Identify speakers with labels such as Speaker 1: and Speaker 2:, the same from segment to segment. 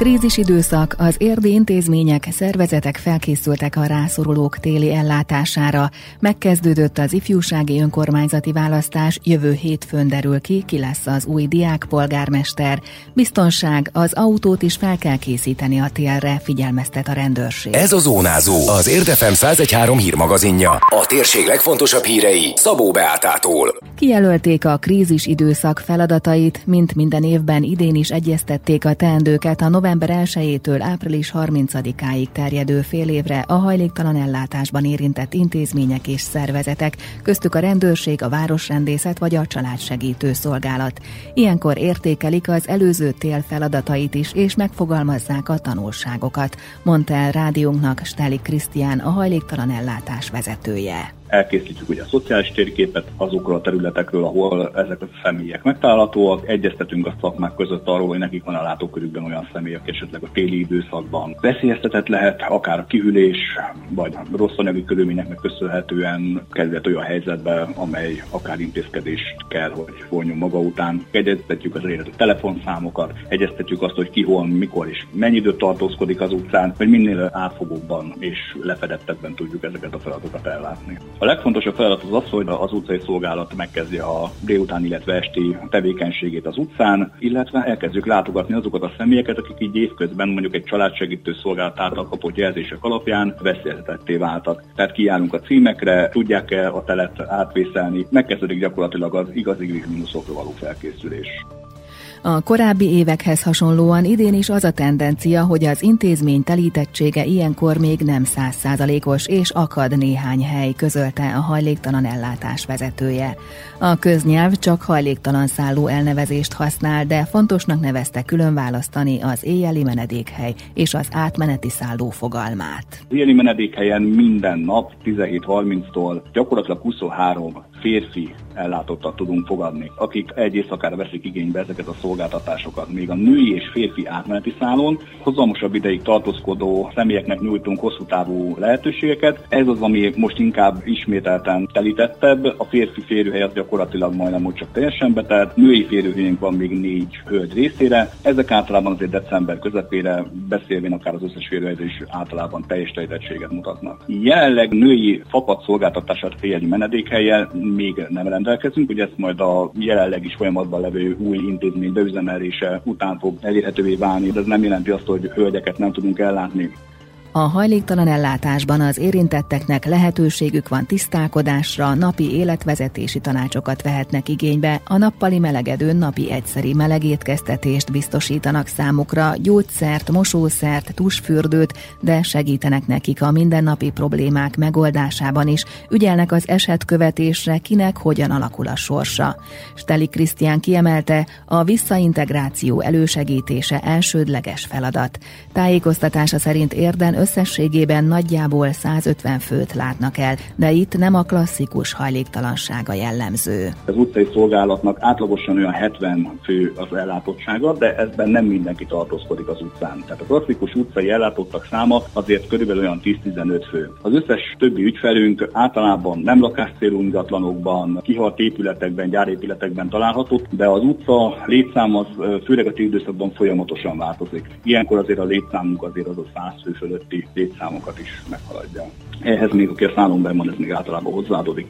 Speaker 1: Krízisidőszak, az érdi intézmények, szervezetek felkészültek a rászorulók téli ellátására. Megkezdődött az ifjúsági önkormányzati választás, jövő hétfőn derül ki, ki lesz az új diákpolgármester. Biztonság, az autót is fel kell készíteni a télre, figyelmeztet a rendőrség.
Speaker 2: Ez a Zónázó, az Érdefem 1013 hírmagazinja. A térség legfontosabb hírei Szabó Beátától.
Speaker 1: Kijelölték a krízis időszak feladatait, mint minden évben idén is egyeztették a teendőket a november 1-től április 30-áig terjedő fél évre a hajléktalan ellátásban érintett intézmények és szervezetek, köztük a rendőrség, a városrendészet vagy a családsegítő szolgálat. Ilyenkor értékelik az előző tél feladatait is, és megfogalmazzák a tanulságokat, mondta el rádiónknak Steli Krisztián, a hajléktalan ellátás vezetője
Speaker 3: elkészítjük ugye a szociális térképet azokról a területekről, ahol ezek a személyek megtalálhatóak, egyeztetünk a szakmák között arról, hogy nekik van a látókörükben olyan személyek, esetleg a téli időszakban veszélyeztetett lehet, akár a kihűlés, vagy rossz anyagi körülményeknek köszönhetően kerülhet olyan helyzetbe, amely akár intézkedést kell, hogy vonjon maga után. Egyeztetjük az elérhető telefonszámokat, egyeztetjük azt, hogy ki hol, mikor és mennyi időt tartózkodik az utcán, hogy minél átfogóbban és lefedettebben tudjuk ezeket a feladatokat ellátni. A legfontosabb feladat az az, hogy az utcai szolgálat megkezdi a délután, illetve esti tevékenységét az utcán, illetve elkezdjük látogatni azokat a személyeket, akik így évközben mondjuk egy családsegítő szolgálat által kapott jelzések alapján veszélyeztetetté váltak. Tehát kijárunk a címekre, tudják-e a telet átvészelni, megkezdődik gyakorlatilag az igazi mínuszokra való felkészülés.
Speaker 1: A korábbi évekhez hasonlóan idén is az a tendencia, hogy az intézmény telítettsége ilyenkor még nem százszázalékos, és akad néhány hely, közölte a hajléktalan ellátás vezetője. A köznyelv csak hajléktalan szálló elnevezést használ, de fontosnak nevezte külön választani az éjjeli menedékhely és az átmeneti szálló fogalmát.
Speaker 3: Éjjeli menedékhelyen minden nap 17.30-tól gyakorlatilag 23 férfi ellátottat tudunk fogadni, akik egy éjszakára veszik igénybe ezeket a szolgáltatásokat. Még a női és férfi átmeneti szálon hozamosabb ideig tartózkodó személyeknek nyújtunk hosszú távú lehetőségeket. Ez az, ami most inkább ismételten telítettebb. A férfi férőhely az gyakorlatilag majdnem úgy csak teljesen betelt. Női férőhelyünk van még négy hölgy részére. Ezek általában azért december közepére beszélvén akár az összes férőhelyre is általában teljes telítettséget mutatnak. Jelenleg női fapadt szolgáltatását féljegyi menedékhelyel még nem rendelkezünk, hogy ezt majd a jelenleg is folyamatban levő új intézmény beüzemelése után fog elérhetővé válni, de ez nem jelenti azt, hogy hölgyeket nem tudunk ellátni.
Speaker 1: A hajléktalan ellátásban az érintetteknek lehetőségük van tisztálkodásra, napi életvezetési tanácsokat vehetnek igénybe, a nappali melegedőn napi egyszeri melegétkeztetést biztosítanak számukra, gyógyszert, mosószert, tusfürdőt, de segítenek nekik a mindennapi problémák megoldásában is, ügyelnek az esetkövetésre, kinek hogyan alakul a sorsa. Steli Krisztián kiemelte, a visszaintegráció elősegítése elsődleges feladat. Tájékoztatása szerint érden összességében nagyjából 150 főt látnak el, de itt nem a klasszikus hajléktalansága jellemző.
Speaker 3: Az utcai szolgálatnak átlagosan olyan 70 fő az ellátottsága, de ezben nem mindenki tartózkodik az utcán. Tehát a klasszikus utcai ellátottak száma azért körülbelül olyan 10-15 fő. Az összes többi ügyfelünk általában nem lakáscélú ingatlanokban, kihalt épületekben, gyárépületekben található, de az utca létszám az főleg a időszakban folyamatosan változik. Ilyenkor azért a létszámunk azért az a 100 fő fölött közötti létszámokat is meghaladja. Ehhez még, aki a szállomban van, ez még általában hozzáadódik.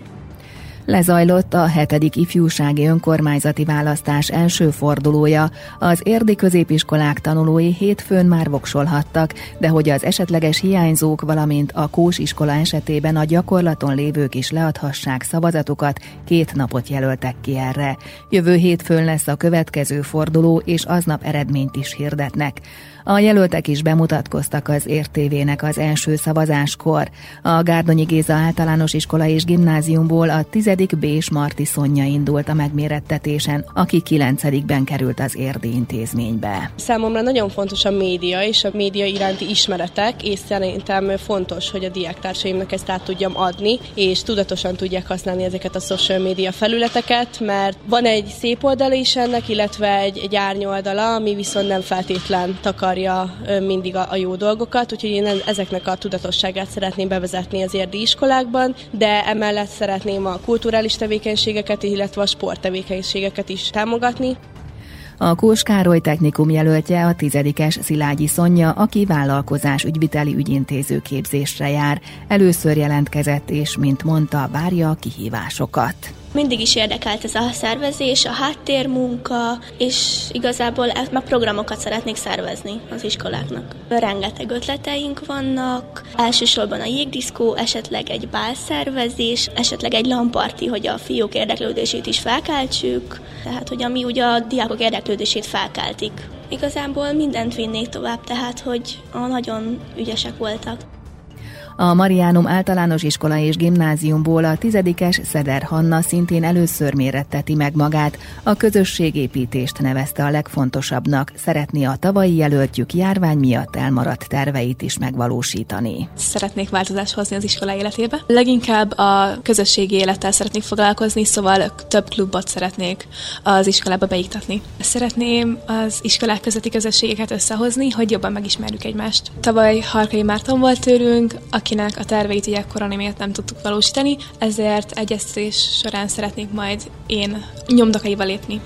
Speaker 1: Lezajlott a hetedik ifjúsági önkormányzati választás első fordulója. Az érdi középiskolák tanulói hétfőn már voksolhattak, de hogy az esetleges hiányzók, valamint a Kós iskola esetében a gyakorlaton lévők is leadhassák szavazatukat, két napot jelöltek ki erre. Jövő hétfőn lesz a következő forduló, és aznap eredményt is hirdetnek. A jelöltek is bemutatkoztak az értévének az első szavazáskor. A Gárdonyi Géza általános iskola és gimnáziumból a 10. B. Marti Szonya indult a megmérettetésen, aki 9. került az érdi intézménybe.
Speaker 4: Számomra nagyon fontos a média és a média iránti ismeretek, és szerintem fontos, hogy a diáktársaimnak ezt át tudjam adni, és tudatosan tudják használni ezeket a social media felületeket, mert van egy szép oldala is ennek, illetve egy, egy árnyoldala, ami viszont nem feltétlen takar akarja mindig a, jó dolgokat, úgyhogy én ezeknek a tudatosságát szeretném bevezetni az érdi iskolákban, de emellett szeretném a kulturális tevékenységeket, illetve a sporttevékenységeket is támogatni.
Speaker 1: A Kós Károly technikum jelöltje a tizedikes Szilágyi Szonya, aki vállalkozás ügyviteli ügyintéző képzésre jár. Először jelentkezett, és mint mondta, várja a kihívásokat.
Speaker 5: Mindig is érdekelt ez a szervezés, a háttérmunka, és igazából meg programokat szeretnék szervezni az iskoláknak. Rengeteg ötleteink vannak, elsősorban a jégdiszkó, esetleg egy bálszervezés, esetleg egy lamparti, hogy a fiúk érdeklődését is felkeltsük, tehát hogy ami ugye a diákok érdeklődését felkeltik. Igazából mindent vinnék tovább, tehát hogy nagyon ügyesek voltak.
Speaker 1: A Mariánum általános iskola és gimnáziumból a tizedikes Szeder Hanna szintén először méretteti meg magát, a közösségépítést nevezte a legfontosabbnak, szeretné a tavalyi jelöltjük járvány miatt elmaradt terveit is megvalósítani.
Speaker 6: Szeretnék változást hozni az iskola életébe. Leginkább a közösségi élettel szeretnék foglalkozni, szóval több klubot szeretnék az iskolába beiktatni. Szeretném az iskolák közötti közösségeket összehozni, hogy jobban megismerjük egymást. Tavaly Harkai Márton volt tőlünk, aki akinek a terveit ugye korona miatt nem tudtuk valósítani, ezért egyeztetés során szeretnék majd én nyomdokaival lépni.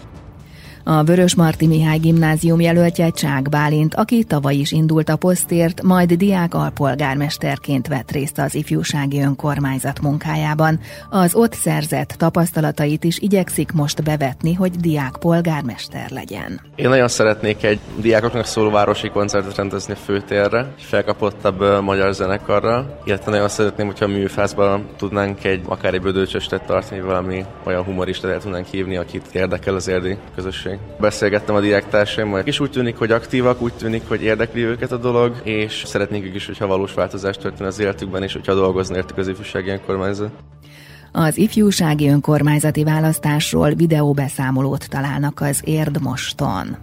Speaker 1: A Vörös Marti Mihály gimnázium jelöltje Csák Bálint, aki tavaly is indult a posztért, majd diák alpolgármesterként vett részt az ifjúsági önkormányzat munkájában. Az ott szerzett tapasztalatait is igyekszik most bevetni, hogy diák polgármester legyen.
Speaker 7: Én nagyon szeretnék egy diákoknak szóló városi koncertet rendezni a főtérre, egy felkapottabb magyar zenekarra, illetve nagyon szeretném, hogyha a műfázban tudnánk egy akár egy bödőcsöstet tartani, valami olyan humoristát el tudnánk hívni, akit érdekel az érdi közösség meg. Beszélgettem a diáktársaimmal, és úgy tűnik, hogy aktívak, úgy tűnik, hogy érdekli őket a dolog, és szeretnék ők is, hogyha valós változást történne az életükben, és hogyha dolgozni értük az ifjúsági önkormányzat.
Speaker 1: Az ifjúsági önkormányzati választásról videóbeszámolót találnak az Érd moston.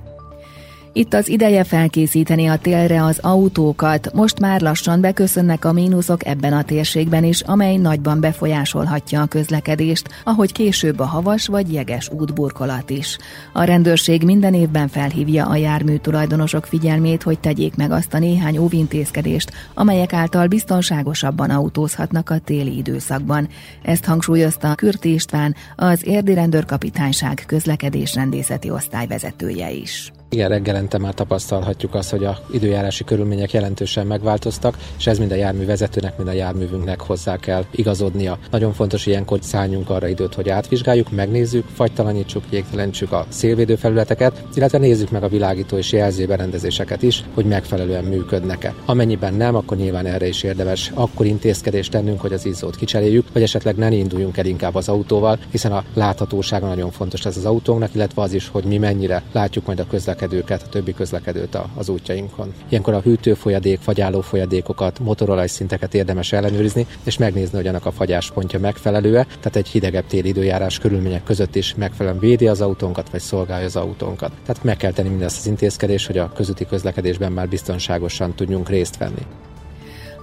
Speaker 1: Itt az ideje felkészíteni a télre az autókat, most már lassan beköszönnek a mínuszok ebben a térségben is, amely nagyban befolyásolhatja a közlekedést, ahogy később a havas vagy jeges útburkolat is. A rendőrség minden évben felhívja a jármű tulajdonosok figyelmét, hogy tegyék meg azt a néhány óvintézkedést, amelyek által biztonságosabban autózhatnak a téli időszakban. Ezt hangsúlyozta Kürti István, az érdi rendőrkapitányság közlekedésrendészeti osztályvezetője is.
Speaker 8: Igen, reggelente már tapasztalhatjuk azt, hogy a időjárási körülmények jelentősen megváltoztak, és ez mind a járművezetőnek, mind a járművünknek hozzá kell igazodnia. Nagyon fontos ilyenkor szálljunk arra időt, hogy átvizsgáljuk, megnézzük, fagytalanítsuk, jégtelenítsük a szélvédő felületeket, illetve nézzük meg a világító és jelzőberendezéseket is, hogy megfelelően működnek-e. Amennyiben nem, akkor nyilván erre is érdemes akkor intézkedést tennünk, hogy az izzót kicseréljük, vagy esetleg ne induljunk el inkább az autóval, hiszen a láthatósága nagyon fontos ez az autónknak, illetve az is, hogy mi mennyire látjuk majd a közlekedést közlekedőket, a többi közlekedőt az útjainkon. Ilyenkor a hűtőfolyadék, fagyáló folyadékokat, motorolajszinteket érdemes ellenőrizni, és megnézni, hogy annak a fagyáspontja megfelelő-e, tehát egy hidegebb téli időjárás körülmények között is megfelelően védi az autónkat, vagy szolgálja az autónkat. Tehát meg kell tenni mindezt az intézkedést, hogy a közúti közlekedésben már biztonságosan tudjunk részt venni.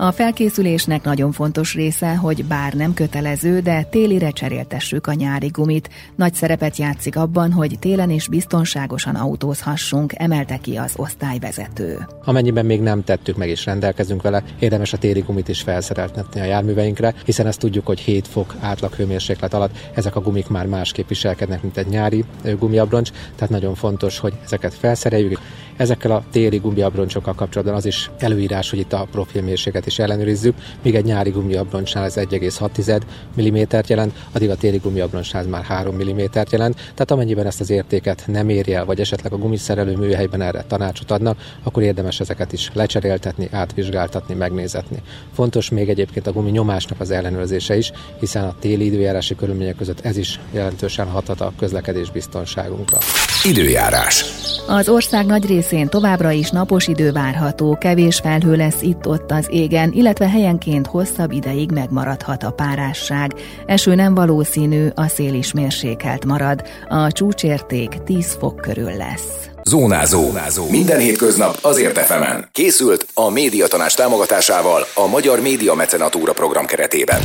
Speaker 1: A felkészülésnek nagyon fontos része, hogy bár nem kötelező, de télire cseréltessük a nyári gumit. Nagy szerepet játszik abban, hogy télen is biztonságosan autózhassunk, emelte ki az osztályvezető.
Speaker 8: Amennyiben még nem tettük meg és rendelkezünk vele, érdemes a téli gumit is felszereltetni a járműveinkre, hiszen ezt tudjuk, hogy 7 fok átlag hőmérséklet alatt ezek a gumik már másképp viselkednek, mint egy nyári gumiabroncs, tehát nagyon fontos, hogy ezeket felszereljük. Ezekkel a téli gumiabroncsokkal kapcsolatban az is előírás, hogy itt a profilmérséget is ellenőrizzük, míg egy nyári gumiabroncsnál ez 1,6 mm jelent, addig a téli gumiabroncsnál ez már 3 mm jelent. Tehát amennyiben ezt az értéket nem éri el, vagy esetleg a gumiszerelő műhelyben erre tanácsot adnak, akkor érdemes ezeket is lecseréltetni, átvizsgáltatni, megnézetni. Fontos még egyébként a gumi nyomásnak az ellenőrzése is, hiszen a téli időjárási körülmények között ez is jelentősen hathat a közlekedés biztonságunkra.
Speaker 2: Időjárás.
Speaker 1: Az ország nagy részén továbbra is napos idő várható, kevés felhő lesz itt-ott az égen, illetve helyenként hosszabb ideig megmaradhat a párásság. Eső nem valószínű, a szél is mérsékelt marad. A csúcsérték 10 fok körül lesz.
Speaker 2: Zónázó. Zónázó. Minden hétköznap azért efemen. Készült a médiatanás támogatásával a Magyar Média Mecenatúra program keretében.